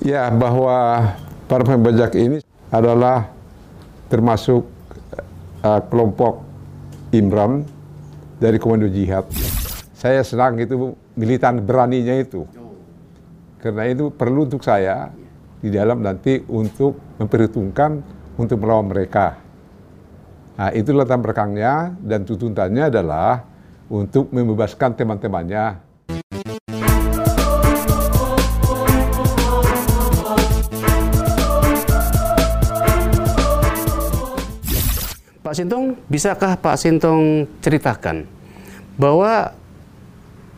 Ya, bahwa para pembajak ini adalah termasuk uh, kelompok Imran dari Komando Jihad. Saya senang itu militan beraninya itu. Karena itu perlu untuk saya di dalam nanti untuk memperhitungkan untuk melawan mereka. Nah, itu latar dan tuntutannya adalah untuk membebaskan teman-temannya Pak Sintong, bisakah Pak Sintong ceritakan bahwa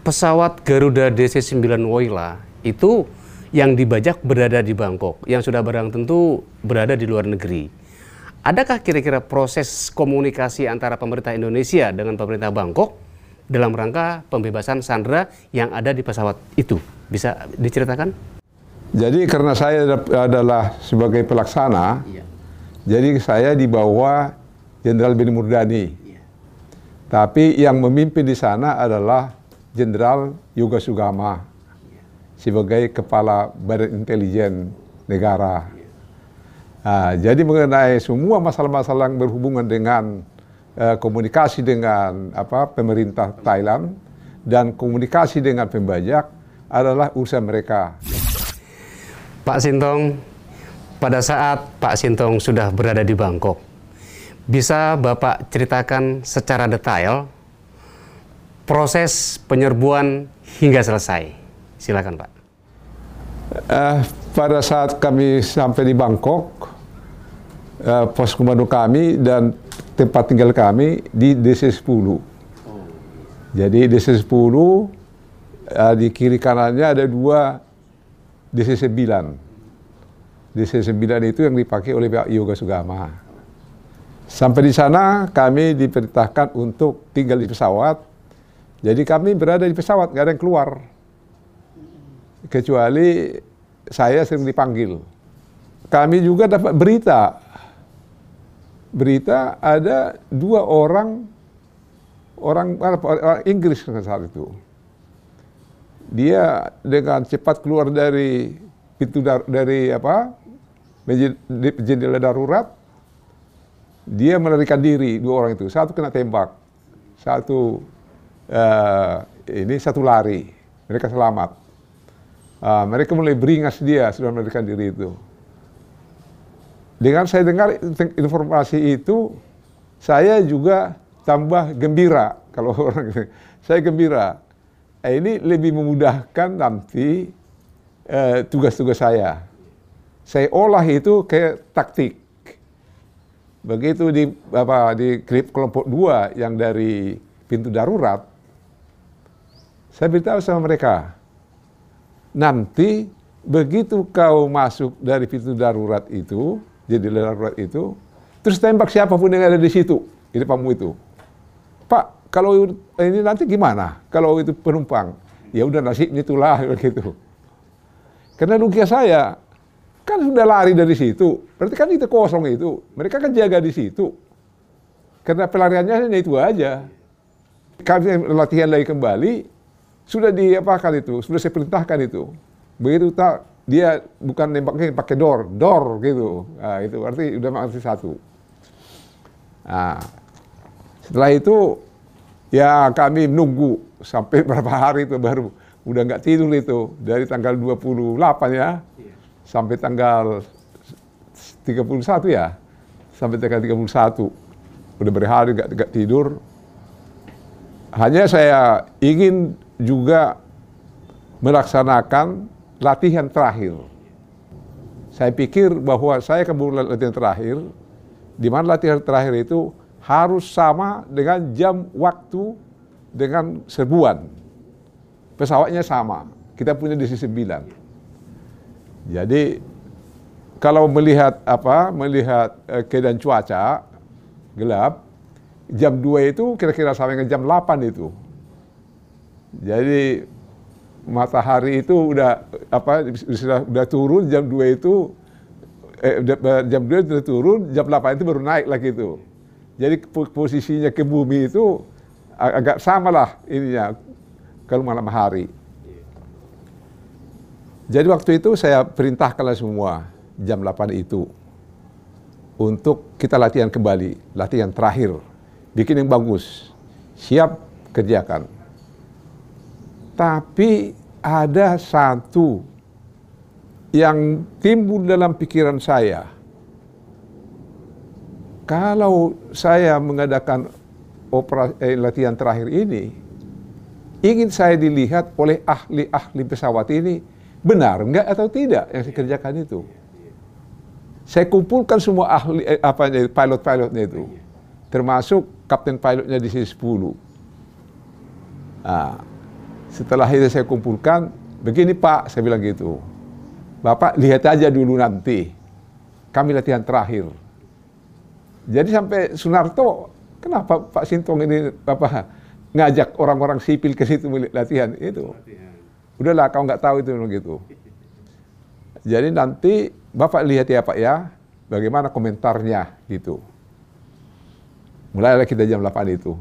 pesawat Garuda DC-9 Woyla itu yang dibajak berada di Bangkok, yang sudah barang tentu berada di luar negeri. Adakah kira-kira proses komunikasi antara pemerintah Indonesia dengan pemerintah Bangkok dalam rangka pembebasan sandera yang ada di pesawat itu? Bisa diceritakan? Jadi karena saya adalah sebagai pelaksana, iya. jadi saya dibawa Jenderal Beni Murdani. Ya. Tapi yang memimpin di sana adalah Jenderal Yoga Sugama ya. sebagai kepala Badan Intelijen Negara. Ya. Nah, jadi mengenai semua masalah-masalah yang berhubungan dengan uh, komunikasi dengan apa pemerintah Thailand dan komunikasi dengan pembajak adalah urusan mereka. Pak Sintong, pada saat Pak Sintong sudah berada di Bangkok, bisa Bapak ceritakan secara detail proses penyerbuan hingga selesai? Silakan Pak. Uh, pada saat kami sampai di Bangkok, uh, pos komando kami dan tempat tinggal kami di DC 10. Jadi DC 10 uh, di kiri kanannya ada dua DC 9. DC 9 itu yang dipakai oleh Pak Yoga Sugama. Sampai di sana kami diperintahkan untuk tinggal di pesawat. Jadi kami berada di pesawat, nggak ada yang keluar. Kecuali saya sering dipanggil. Kami juga dapat berita. Berita ada dua orang orang, orang Inggris saat itu. Dia dengan cepat keluar dari pintu dar, dari apa jendela darurat dia melarikan diri dua orang itu. Satu kena tembak, satu uh, ini satu lari. Mereka selamat. Uh, mereka mulai beringas dia sudah melarikan diri itu. Dengan saya dengar informasi itu, saya juga tambah gembira kalau orang itu. Saya gembira. Eh, ini lebih memudahkan nanti eh, tugas-tugas uh, saya. Saya olah itu ke taktik Begitu di apa di kelompok dua yang dari pintu darurat, saya beritahu sama mereka, nanti begitu kau masuk dari pintu darurat itu, jadi darurat itu, terus tembak siapa pun yang ada di situ, di depanmu itu. Pak, kalau ini nanti gimana? Kalau itu penumpang, ya udah nasibnya itulah begitu. Karena dunia saya, Kan sudah lari dari situ. Berarti kan itu kosong itu. Mereka kan jaga di situ. Karena pelariannya hanya itu aja. Kami latihan lagi kembali, sudah diapakan itu, sudah saya perintahkan itu. Begitu tak dia bukan nembaknya pakai door, door gitu. Nah, itu berarti udah masih satu. Nah, setelah itu ya kami nunggu sampai berapa hari itu baru udah nggak tidur itu dari tanggal 28 ya sampai tanggal 31 ya, sampai tanggal 31. Udah berhari gak, gak tidur. Hanya saya ingin juga melaksanakan latihan terakhir. Saya pikir bahwa saya kemudian latihan terakhir, di mana latihan terakhir itu harus sama dengan jam waktu dengan serbuan. Pesawatnya sama. Kita punya di sisi 9. Jadi kalau melihat apa? Melihat eh, keadaan cuaca gelap, jam 2 itu kira-kira sampai ke jam 8 itu. Jadi matahari itu udah apa sudah udah turun jam 2 itu eh, jam 2 itu turun, jam 8 itu baru naik lagi itu. Jadi posisinya ke bumi itu agak sama lah ininya kalau malam hari. Jadi waktu itu saya perintahkanlah semua jam 8 itu untuk kita latihan kembali, latihan terakhir, bikin yang bagus, siap kerjakan. Tapi ada satu yang timbul dalam pikiran saya. Kalau saya mengadakan operasi eh, latihan terakhir ini, ingin saya dilihat oleh ahli-ahli pesawat ini benar enggak atau tidak yang saya kerjakan itu. Saya kumpulkan semua ahli eh, apa pilot-pilotnya itu, termasuk kapten pilotnya di C10. Nah, setelah itu saya kumpulkan, begini Pak, saya bilang gitu. Bapak lihat aja dulu nanti. Kami latihan terakhir. Jadi sampai Sunarto, kenapa Pak Sintong ini apa ngajak orang-orang sipil ke situ latihan itu? Udahlah, kau nggak tahu itu begitu. Jadi nanti Bapak lihat ya Pak ya, bagaimana komentarnya gitu. Mulailah kita jam 8 itu.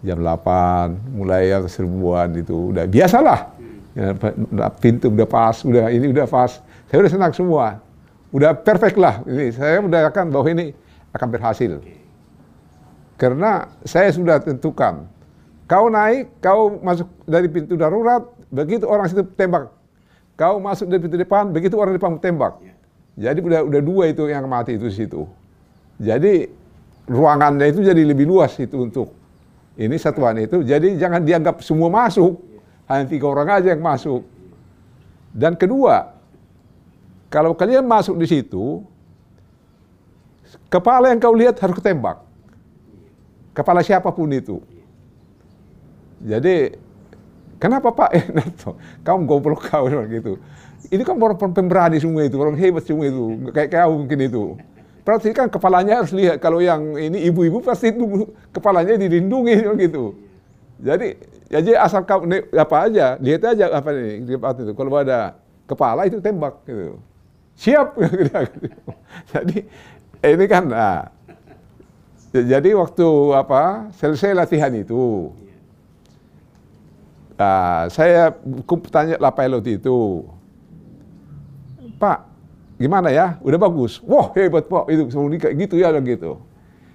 Jam 8, mulai yang serbuan itu. Udah biasalah. Ya, pintu udah pas, udah ini udah pas. Saya udah senang semua. Udah perfect lah. Ini saya udah akan bahwa ini akan berhasil. Karena saya sudah tentukan. Kau naik, kau masuk dari pintu darurat, begitu orang situ tembak. Kau masuk dari pintu depan, begitu orang depan tembak. Jadi udah udah dua itu yang mati itu situ. Jadi ruangannya itu jadi lebih luas itu untuk ini satuan itu. Jadi jangan dianggap semua masuk hanya tiga orang aja yang masuk. Dan kedua, kalau kalian masuk di situ, kepala yang kau lihat harus ketembak. Kepala siapa pun itu. Jadi, kenapa Pak Enarto? Kamu goblok kau gitu. Ini kan orang pemberani semua itu, orang hebat semua itu. Kayak kau mungkin itu. Berarti kan kepalanya harus lihat. Kalau yang ini ibu-ibu pasti itu kepalanya dilindungi gitu. Jadi jadi asal kamu apa aja, lihat aja apa ini itu. Kalau ada kepala itu tembak gitu. Siap. jadi ini kan nah, jadi waktu apa selesai latihan itu, nah, saya tanya lah pilot itu, Pak, gimana ya? Udah bagus. Wah hebat Pak, itu kayak gitu ya gitu.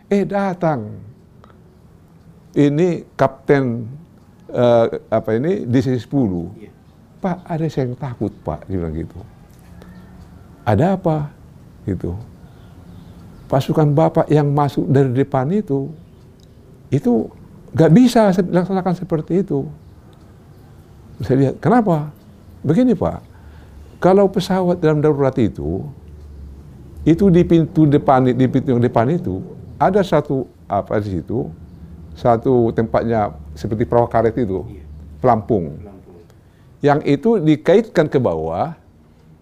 Eh datang, ini kapten uh, apa ini di sisi 10 iya. Pak ada saya yang takut Pak. Dia bilang gitu. Ada apa? Gitu. Pasukan bapak yang masuk dari depan itu itu nggak bisa dilaksanakan seperti itu saya lihat kenapa begini Pak kalau pesawat dalam darurat itu itu di pintu depan di pintu yang depan itu ada satu apa di situ satu tempatnya seperti perahu karet itu, iya. pelampung. Yang itu dikaitkan ke bawah,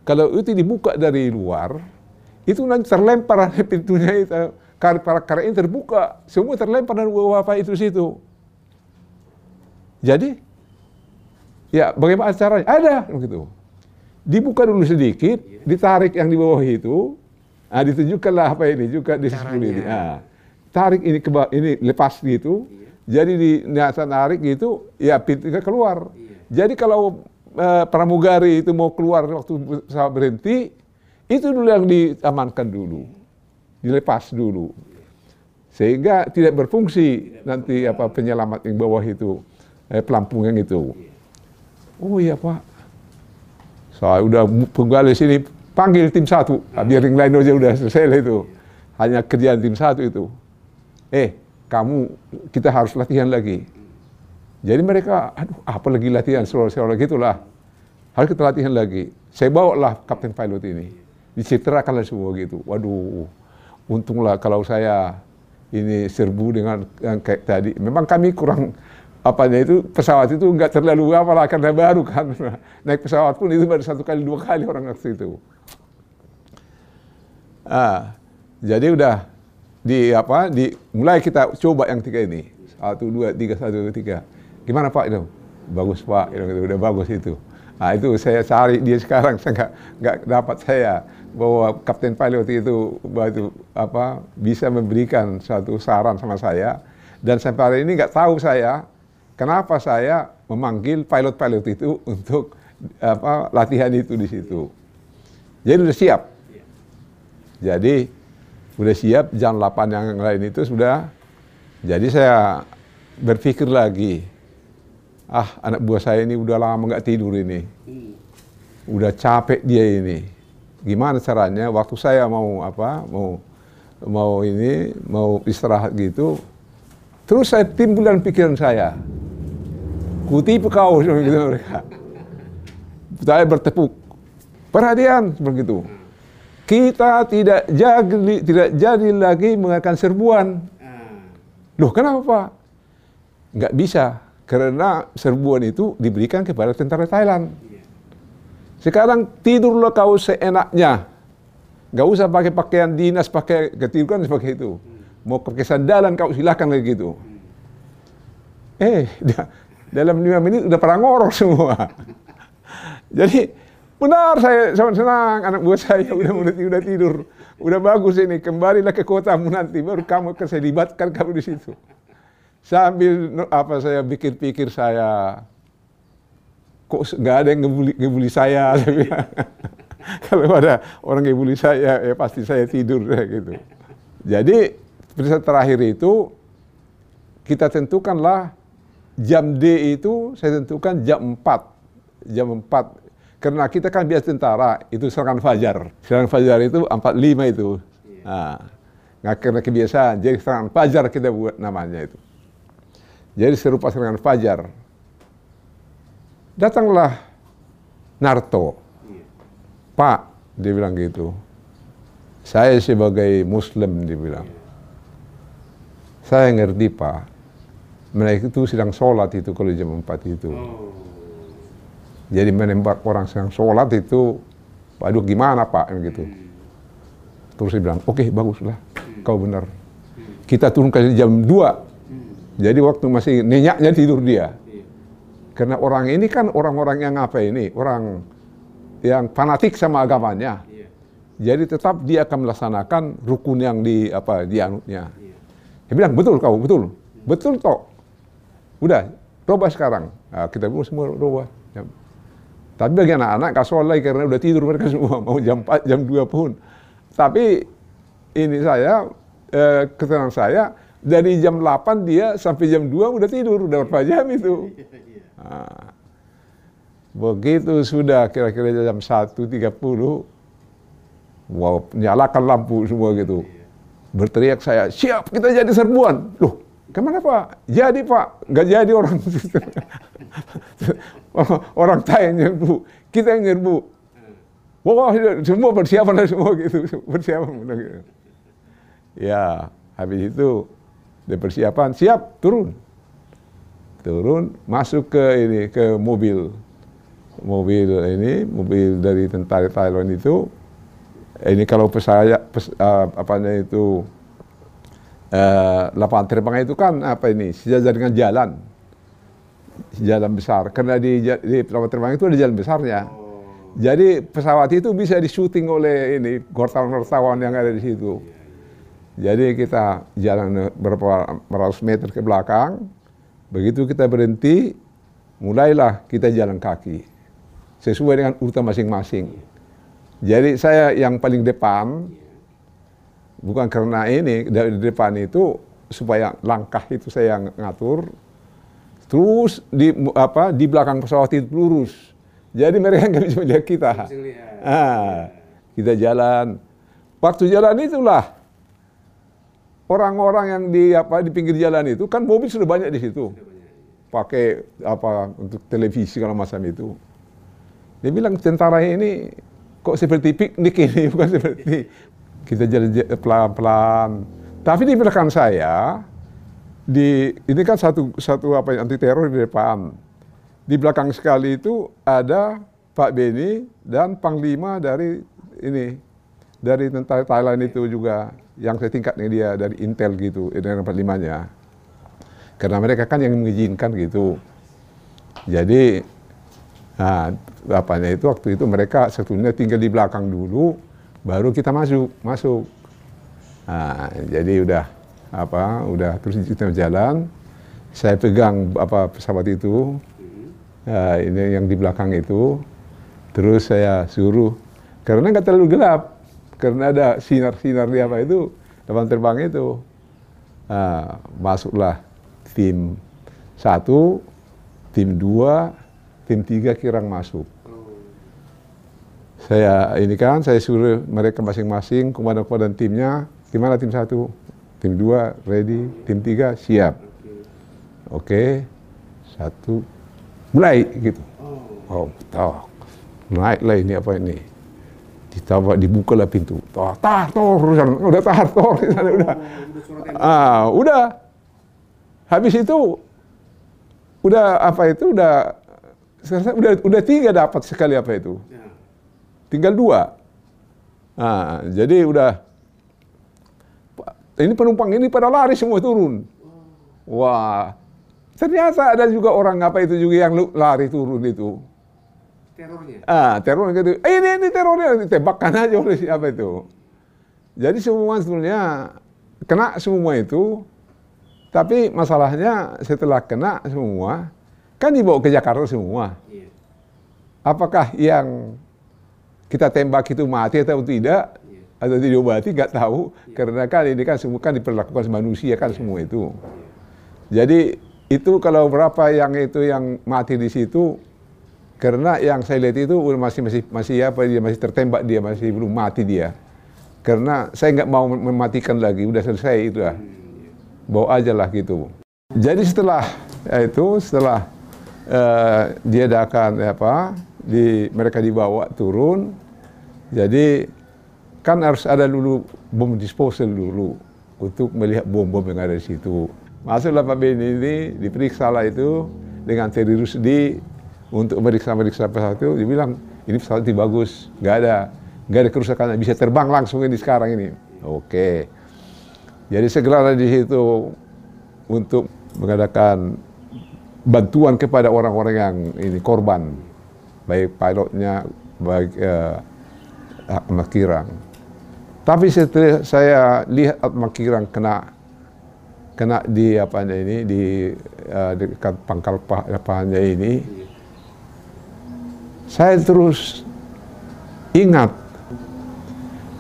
kalau itu dibuka dari luar, itu nanti terlempar pintunya itu, karet karet ini terbuka, semua terlempar dari bawah apa itu situ. Jadi, ya bagaimana caranya? Ada begitu. Dibuka dulu sedikit, iya. ditarik yang di bawah itu, nah ditunjukkanlah apa ini juga di ini. Nah, tarik ini ke ini lepas gitu. Iya. Jadi di niatan tarik gitu, ya pintunya keluar. Iya. Jadi kalau uh, pramugari itu mau keluar waktu pesawat berhenti, itu dulu yang diamankan dulu, dilepas dulu, sehingga tidak berfungsi tidak nanti apa penyelamat yang bawah itu, eh, pelampung yang itu. Iya. Oh iya pak, saya udah penggali sini panggil tim satu, biar yang lain aja udah selesai itu. Hanya kerjaan tim satu itu eh kamu kita harus latihan lagi. Jadi mereka, aduh apa lagi latihan, seolah-olah gitulah. Harus kita latihan lagi. Saya bawa lah kapten pilot ini. Dicitrakanlah semua gitu. Waduh, untunglah kalau saya ini serbu dengan yang kayak tadi. Memang kami kurang apanya itu pesawat itu nggak terlalu apa lah karena baru kan. Naik pesawat pun itu baru satu kali dua kali orang waktu itu. Ah, jadi udah di apa di mulai kita coba yang tiga ini. Satu dua tiga satu dua tiga. Gimana pak? Itu bagus pak. Itu udah bagus itu. Nah itu saya cari dia sekarang. Saya nggak nggak dapat saya bahwa kapten pilot itu itu apa bisa memberikan suatu saran sama saya. Dan sampai hari ini nggak tahu saya kenapa saya memanggil pilot-pilot itu untuk apa latihan itu di situ. Jadi udah siap. Jadi udah siap jam 8 yang lain itu sudah. Jadi saya berpikir lagi, ah anak buah saya ini udah lama nggak tidur ini, udah capek dia ini. Gimana caranya? Waktu saya mau apa? Mau mau ini mau istirahat gitu, terus saya timbul dalam pikiran saya, kutipu kau gitu mereka. Saya bertepuk, perhatian seperti itu. Kita tidak jadi tidak jadi lagi mengatakan serbuan. Loh kenapa Pak? Nggak bisa, karena serbuan itu diberikan kepada tentara Thailand. Sekarang tidurlah kau seenaknya. Nggak usah pakai pakaian dinas, pakai ketiduran seperti itu. Mau pakai sandalan kau silakan kayak gitu. Eh, dalam lima menit udah perang ngorok semua. Jadi benar saya sangat senang anak buah saya udah udah, udah tidur, udah bagus ini kembalilah ke kotamu nanti baru kamu saya libatkan kamu di situ. Sambil apa saya pikir-pikir saya kok nggak ada yang ngebuli, ngebuli saya. Kalau ada orang ngebuli saya ya pasti saya tidur gitu. Jadi peristiwa terakhir itu kita tentukanlah jam D itu saya tentukan jam 4. Jam 4 karena kita kan biasa tentara, itu serangan fajar. Serangan fajar itu 45 itu. Nah, nggak karena kebiasaan, jadi serangan fajar kita buat namanya itu. Jadi serupa serangan fajar. Datanglah Narto. Pak, dia bilang gitu. Saya sebagai muslim, dia bilang. Saya ngerti, Pak. Mereka itu sedang sholat itu kalau jam 4 itu. Jadi menembak orang sedang sholat itu, waduh gimana Pak, gitu. Terus dia bilang, oke okay, baguslah, kau benar. Kita turun ke jam 2. Jadi waktu masih nenyaknya tidur dia. Karena orang ini kan orang-orang yang apa ini, orang yang fanatik sama agamanya. Jadi tetap dia akan melaksanakan rukun yang di apa dianutnya. Dia bilang betul kau, betul, betul toh. Udah, coba sekarang. Nah, kita pun semua coba. Tapi bagi anak-anak gak sholat karena udah tidur mereka semua, mau jam 4, jam 2 pun. Tapi ini saya, eh, ketenangan saya, dari jam 8 dia sampai jam 2 udah tidur, udah berapa jam itu. Nah, begitu sudah kira-kira jam 1.30, wow, nyalakan lampu semua gitu. Berteriak saya, siap kita jadi serbuan. Loh, ke mana Pak? Jadi Pak, nggak jadi orang. orang Thai yang nyerbu, kita yang nyerbu. Wah, semua persiapan semua gitu, persiapan gitu. Ya, habis itu di persiapan siap turun, turun masuk ke ini ke mobil, mobil ini mobil dari tentara Thailand itu. Ini kalau pesawat pes, uh, apanya itu uh, lapangan terbang itu kan apa ini sejajar dengan jalan jalan besar karena di, di pesawat terbang itu ada jalan besarnya. Oh. Jadi pesawat itu bisa disuting oleh ini wartawan-wartawan yang ada di situ. Jadi kita jalan berapa ratus meter ke belakang, begitu kita berhenti, mulailah kita jalan kaki sesuai dengan urutan masing-masing. Jadi saya yang paling depan, bukan karena ini dari depan itu supaya langkah itu saya yang ngatur, Terus di apa di belakang pesawat itu lurus. Jadi mereka nggak bisa melihat kita. Ah, kita jalan. Waktu jalan itulah orang-orang yang di apa di pinggir jalan itu kan mobil sudah banyak di situ. Pakai apa untuk televisi kalau macam itu. Dia bilang tentara ini kok seperti piknik ini bukan seperti kita jalan pelan-pelan. Tapi di belakang saya di ini kan satu satu apa anti teror di depan. Di belakang sekali itu ada Pak Beni dan panglima dari ini dari tentara Thailand itu juga yang saya tingkatnya dia dari Intel gitu dengan panglimanya. Karena mereka kan yang mengizinkan gitu. Jadi nah, apanya itu waktu itu mereka sebetulnya tinggal di belakang dulu baru kita masuk masuk. Nah, jadi udah apa udah terus kita jalan saya pegang apa pesawat itu uh, ini yang di belakang itu Terus saya suruh, karena nggak terlalu gelap, karena ada sinar-sinar di apa itu, depan terbang itu. Nah, masuklah tim satu, tim dua, tim tiga kirang masuk. Saya ini kan, saya suruh mereka masing-masing, komandan-komandan timnya, gimana tim satu, tim dua ready, tim tiga siap. Oke, satu, mulai gitu. Oh, tahu. Naiklah ini apa ini. Ditambah, dibukalah pintu. Tar, tar, tor, udah tar, tor, udah. Ah, udah. Habis itu, udah apa itu, udah, udah, udah tiga dapat sekali apa itu. Tinggal dua. Nah, jadi udah, ini penumpang ini pada lari semua turun. Wah, ternyata ada juga orang apa itu juga yang lari turun itu. Terornya? Ah, teror gitu. Eh, ini ini terornya ditembakkan aja oleh siapa itu. Jadi semua sebetulnya kena semua itu, tapi masalahnya setelah kena semua, kan dibawa ke Jakarta semua. Iya. Apakah yang kita tembak itu mati atau tidak? Iya. Atau diobati nggak tahu, karena kan ini kan semua kan diperlakukan manusia kan semua itu. Jadi itu kalau berapa yang itu yang mati di situ, karena yang saya lihat itu masih masih masih apa dia masih tertembak dia masih belum mati dia. Karena saya nggak mau mematikan lagi, udah selesai itu lah. Bawa aja lah gitu. Jadi setelah ya itu setelah uh, diadakan apa di mereka dibawa turun, jadi kan harus ada dulu bom disposal dulu untuk melihat bom-bom yang ada di situ. Masuklah Pak Beni ini diperiksa lah itu dengan Terry Rusdi untuk meriksa-meriksa pesawat itu, dia bilang ini pesawat itu bagus, nggak ada nggak ada kerusakan, bisa terbang langsung ini sekarang ini. Oke. Jadi segera di situ untuk mengadakan bantuan kepada orang-orang yang ini korban, baik pilotnya, baik uh, Ahmad Kirang. Tapi setelah saya lihat Ahmad Kirang kena kena di apa ini di uh, dekat pangkal pahannya ini, saya terus ingat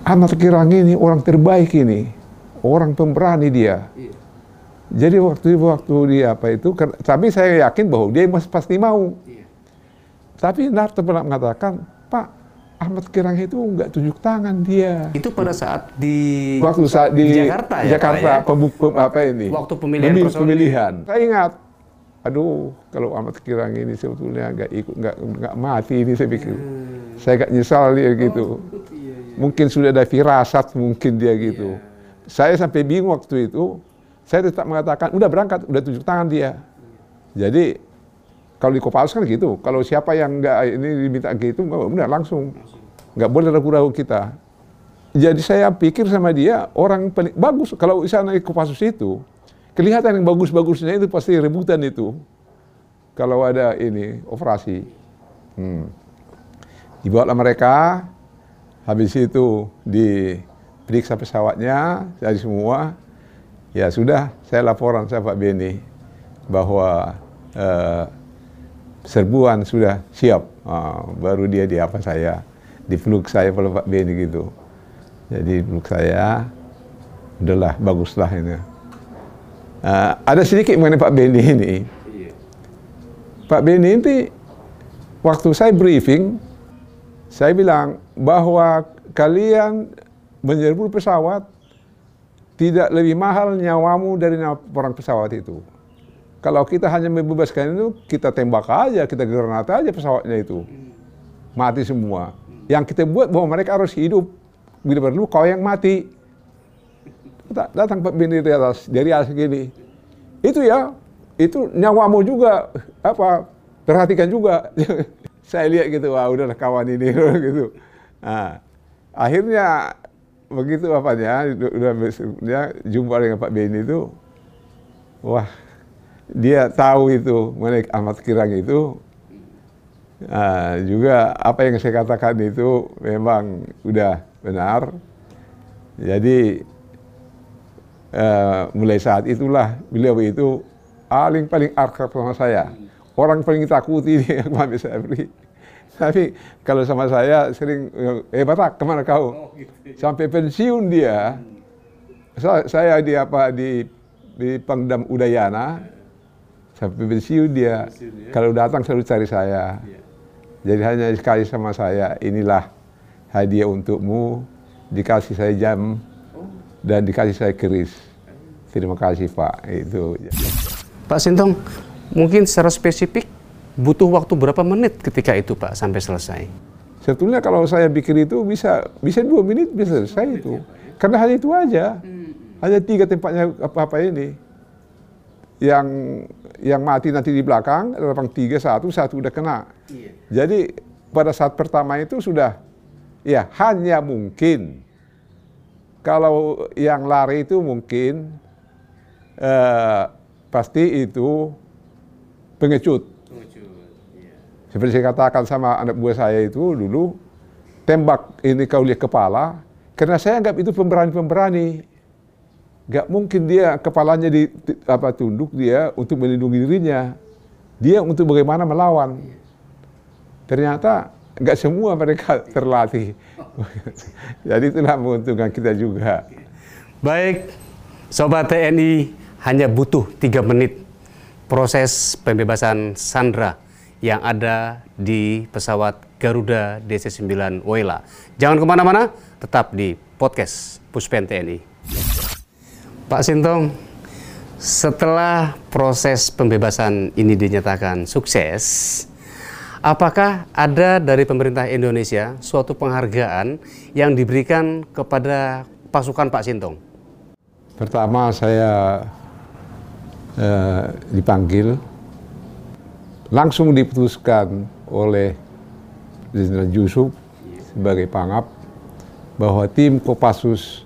Ahmad Kirang ini orang terbaik ini, orang pemberani dia. Iya. Jadi waktu waktu dia apa itu, tapi saya yakin bahwa dia masih pasti mau. Iya. Tapi Narto pernah mengatakan, Pak Ahmad Kirang itu nggak tunjuk tangan dia. Itu pada saat di Waktu saat di, di Jakarta ya, Jakarta ya? pembu- pem- apa ini? Waktu pemilihan Pemil- pemilihan. Saya ingat, aduh kalau Ahmad Kirang ini sebetulnya nggak ikut nggak nggak mati ini saya pikir. Hmm. Saya nggak nyesal dia gitu. Oh, iya, iya. Mungkin sudah ada firasat mungkin dia gitu. Iya. Saya sampai bingung waktu itu. Saya tetap mengatakan udah berangkat, udah tunjuk tangan dia. Jadi kalau di Kopassus kan gitu. Kalau siapa yang nggak ini diminta gitu, nggak benar langsung. Nggak boleh ragu-ragu kita. Jadi saya pikir sama dia orang paling bagus kalau di sana di Kopassus itu kelihatan yang bagus-bagusnya itu pasti rebutan itu. Kalau ada ini operasi. Hmm. Dibawa mereka, habis itu diperiksa pesawatnya dari semua. Ya sudah, saya laporan sama Pak Beni bahwa eh, serbuan sudah siap. Ah, baru dia di apa saya, dipeluk saya oleh Pak Beni gitu. Jadi peluk saya, udahlah baguslah ini. Ah, ada sedikit mengenai Pak Beni ini. Iya. Pak Beni ini waktu saya briefing, saya bilang bahwa kalian menyerbu pesawat tidak lebih mahal nyawamu dari nyawa orang pesawat itu. Kalau kita hanya membebaskan itu, kita tembak aja, kita granat aja pesawatnya itu. Mati semua. Yang kita buat bahwa mereka harus hidup. Bila perlu kau yang mati. Dat- Datang Pak Beni dari atas, dari atas gini. Itu ya, itu nyawamu juga, apa, perhatikan juga. Saya lihat gitu, wah udahlah kawan ini, gitu. Nah, akhirnya begitu apanya, udah dia jumpa dengan Pak Beni itu, wah dia tahu itu mengenai Ahmad Kirang itu, Nah, juga apa yang saya katakan itu memang udah benar. Jadi eh, mulai saat itulah beliau itu paling paling akrab sama saya. Orang paling takuti dia Mami Sabri. Tapi kalau sama saya sering, eh Batak ke mana kau? Sampai pensiun dia. Sa- Saya di apa di di Pangdam Udayana. Sampai pensiun dia. Kalau datang selalu cari saya. Jadi hanya sekali sama saya, inilah hadiah untukmu, dikasih saya jam dan dikasih saya keris. Terima kasih Pak. Itu. Pak Sintong, mungkin secara spesifik butuh waktu berapa menit ketika itu Pak sampai selesai? Sebetulnya kalau saya pikir itu bisa bisa dua menit bisa selesai itu. Karena hanya itu aja. Hanya tiga tempatnya apa apa ini. Yang yang mati nanti di belakang, lapang tiga satu satu udah kena. Jadi pada saat pertama itu sudah ya hanya mungkin kalau yang lari itu mungkin eh, pasti itu pengecut. Seperti saya katakan sama anak buah saya itu dulu, tembak ini kau lihat kepala, karena saya anggap itu pemberani-pemberani. Gak mungkin dia kepalanya di apa tunduk dia untuk melindungi dirinya. Dia untuk bagaimana melawan. Ternyata nggak semua mereka terlatih. Jadi itulah menguntungkan kita juga. Baik, Sobat TNI hanya butuh tiga menit proses pembebasan Sandra yang ada di pesawat Garuda DC-9 Woyla. Jangan ke mana-mana, tetap di podcast Puspen TNI. Pak Sintong, setelah proses pembebasan ini dinyatakan sukses, apakah ada dari pemerintah Indonesia suatu penghargaan yang diberikan kepada pasukan Pak Sintong? Pertama saya eh, dipanggil, langsung diputuskan oleh Jenderal Yusuf sebagai pangap bahwa tim Kopassus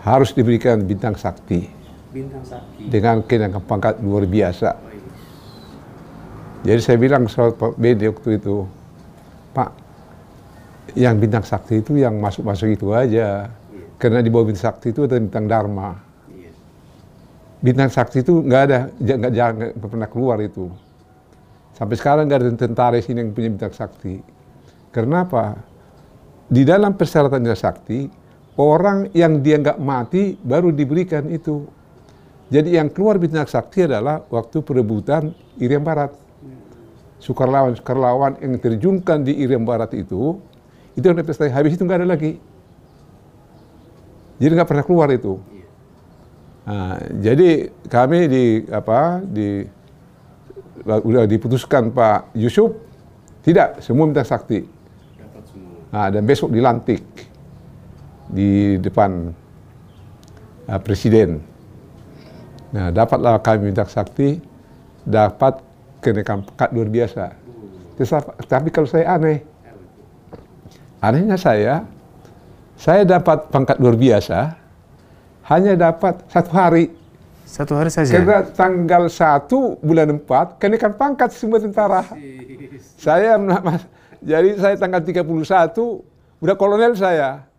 harus diberikan bintang sakti Bintang Sakti. dengan kenaikan pangkat luar biasa. Jadi saya bilang soal Pak Bede waktu itu, Pak, yang bintang sakti itu yang masuk-masuk itu aja. Karena di bawah bintang sakti itu ada bintang dharma. Bintang sakti itu nggak ada, nggak ja- nggak pernah keluar itu. Sampai sekarang nggak ada tentara di sini yang punya bintang sakti. Karena apa? Di dalam persyaratan bintang sakti, orang yang dia nggak mati baru diberikan itu. Jadi yang keluar bintang sakti adalah waktu perebutan Irian Barat. Sukarlawan-sukarlawan yang terjunkan di Irian Barat itu, itu yang prestasi. Habis itu nggak ada lagi. Jadi nggak pernah keluar itu. Nah, jadi kami di apa di udah diputuskan Pak Yusuf tidak semua minta sakti. Nah, dan besok dilantik di depan uh, presiden. Nah, dapatlah kami minta sakti, dapat kenaikan pekat luar biasa. Tapi kalau saya aneh, anehnya saya, saya dapat pangkat luar biasa, hanya dapat satu hari. Satu hari saja. Karena tanggal 1 bulan 4, kenaikan pangkat semua tentara. Saya, jadi saya tanggal 31, udah kolonel saya.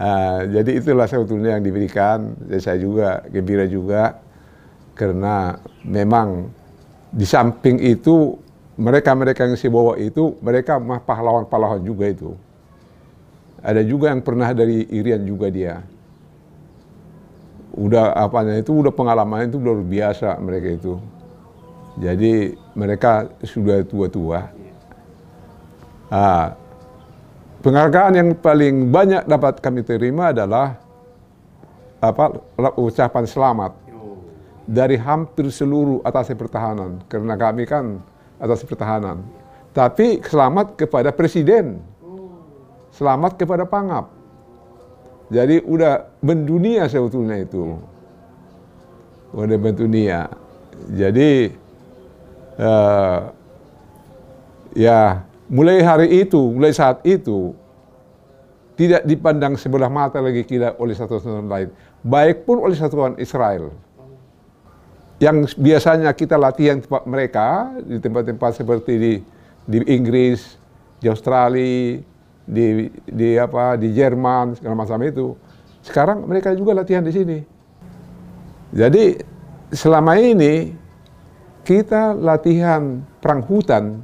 Ah, jadi itulah sebetulnya yang diberikan. Dan saya juga gembira juga karena memang di samping itu mereka-mereka yang saya bawa itu mereka mah pahlawan-pahlawan juga itu. Ada juga yang pernah dari Irian juga dia. Udah apanya itu udah pengalaman itu luar biasa mereka itu. Jadi mereka sudah tua-tua. Ah, penghargaan yang paling banyak dapat kami terima adalah apa ucapan selamat dari hampir seluruh atas pertahanan karena kami kan atas pertahanan. Tapi selamat kepada presiden, selamat kepada pangap. Jadi udah mendunia sebetulnya itu, udah mendunia. Jadi eh, ya mulai hari itu, mulai saat itu tidak dipandang sebelah mata lagi kita oleh satuan lain, baik pun oleh satuan Israel. Yang biasanya kita latihan tempat mereka di tempat-tempat seperti di di Inggris, di Australia, di di apa di Jerman segala macam itu. Sekarang mereka juga latihan di sini. Jadi selama ini kita latihan perang hutan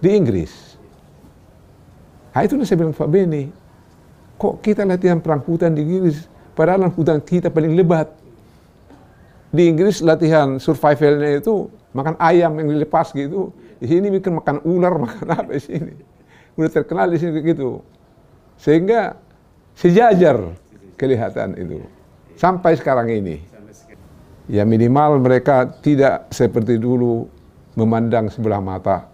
di Inggris. Nah, itu saya bilang Pak Beni, kok kita latihan perang hutan di Inggris, padahal hutan kita paling lebat. Di Inggris latihan survivalnya itu makan ayam yang dilepas gitu. Di sini bikin makan ular, makan apa di sini. Udah terkenal di sini gitu. Sehingga sejajar kelihatan itu. Sampai sekarang ini. Ya minimal mereka tidak seperti dulu memandang sebelah mata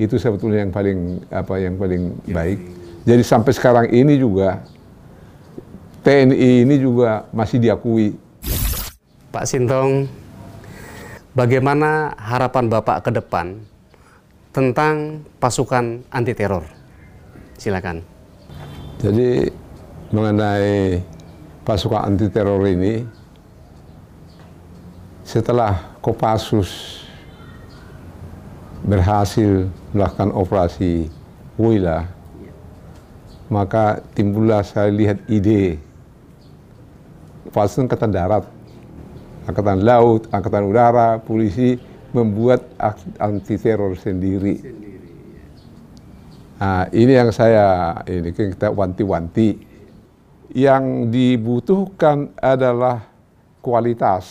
itu sebetulnya yang paling apa yang paling baik. Jadi sampai sekarang ini juga TNI ini juga masih diakui. Pak Sintong, bagaimana harapan Bapak ke depan tentang pasukan anti teror? Silakan. Jadi mengenai pasukan anti teror ini setelah Kopassus berhasil melakukan operasi Wila, maka timbullah saya lihat ide pasukan angkatan darat, angkatan laut, angkatan udara, polisi membuat anti teror sendiri. Nah, ini yang saya ini kita wanti-wanti. Yang dibutuhkan adalah kualitas.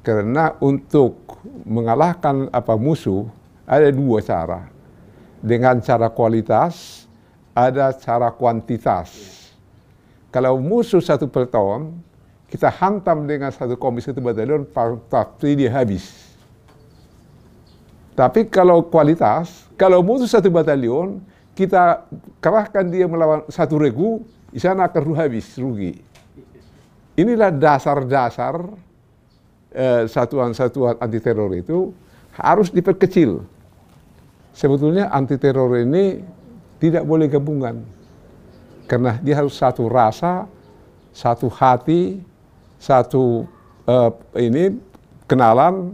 Karena untuk mengalahkan apa musuh ada dua cara. Dengan cara kualitas, ada cara kuantitas. Kalau musuh satu peleton, kita hantam dengan satu komisi satu batalion, pasti dia habis. Tapi kalau kualitas, kalau musuh satu batalion, kita kerahkan dia melawan satu regu, di sana akan habis, rugi. Inilah dasar-dasar satuan-satuan anti teror itu harus diperkecil. Sebetulnya anti teror ini tidak boleh gabungan. Karena dia harus satu rasa, satu hati, satu uh, ini kenalan,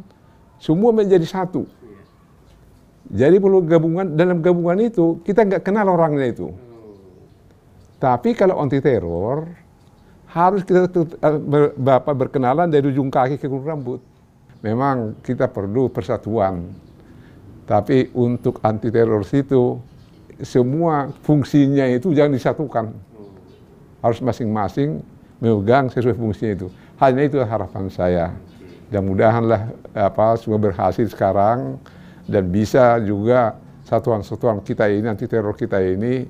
semua menjadi satu. Jadi perlu gabungan dalam gabungan itu kita nggak kenal orangnya itu. Tapi kalau anti teror harus kita eh, Bapak berkenalan dari ujung kaki ke ujung rambut. Memang kita perlu persatuan. Tapi untuk anti teroris itu semua fungsinya itu jangan disatukan. Harus masing-masing memegang sesuai fungsinya itu. Hanya itu harapan saya. Dan mudahanlah apa semua berhasil sekarang dan bisa juga satuan-satuan kita ini anti teror kita ini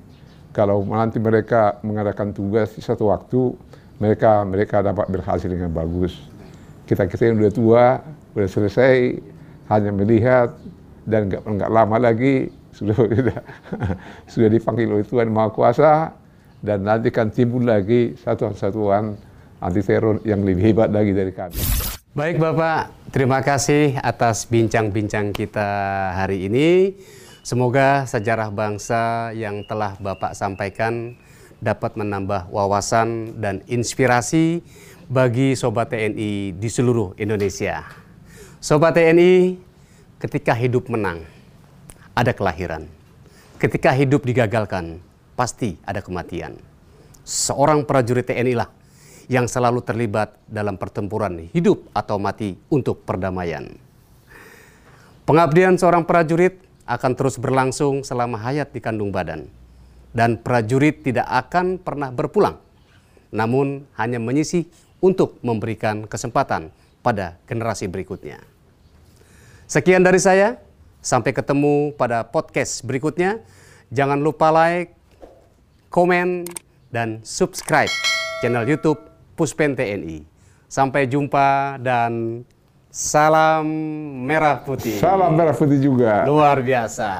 kalau nanti mereka mengadakan tugas di satu waktu mereka mereka dapat berhasil dengan bagus. Kita kita yang sudah tua, sudah selesai, hanya melihat dan nggak nggak lama lagi sudah sudah, sudah dipanggil oleh Tuhan Maha Kuasa dan nanti kan timbul lagi satuan-satuan anti teror yang lebih hebat lagi dari kami. Baik Bapak, terima kasih atas bincang-bincang kita hari ini. Semoga sejarah bangsa yang telah Bapak sampaikan dapat menambah wawasan dan inspirasi bagi Sobat TNI di seluruh Indonesia. Sobat TNI, ketika hidup menang, ada kelahiran. Ketika hidup digagalkan, pasti ada kematian. Seorang prajurit TNI lah yang selalu terlibat dalam pertempuran hidup atau mati untuk perdamaian. Pengabdian seorang prajurit akan terus berlangsung selama hayat di kandung badan dan prajurit tidak akan pernah berpulang, namun hanya menyisih untuk memberikan kesempatan pada generasi berikutnya. Sekian dari saya, sampai ketemu pada podcast berikutnya. Jangan lupa like, komen, dan subscribe channel YouTube Puspen TNI. Sampai jumpa dan salam merah putih. Salam merah putih juga. Luar biasa.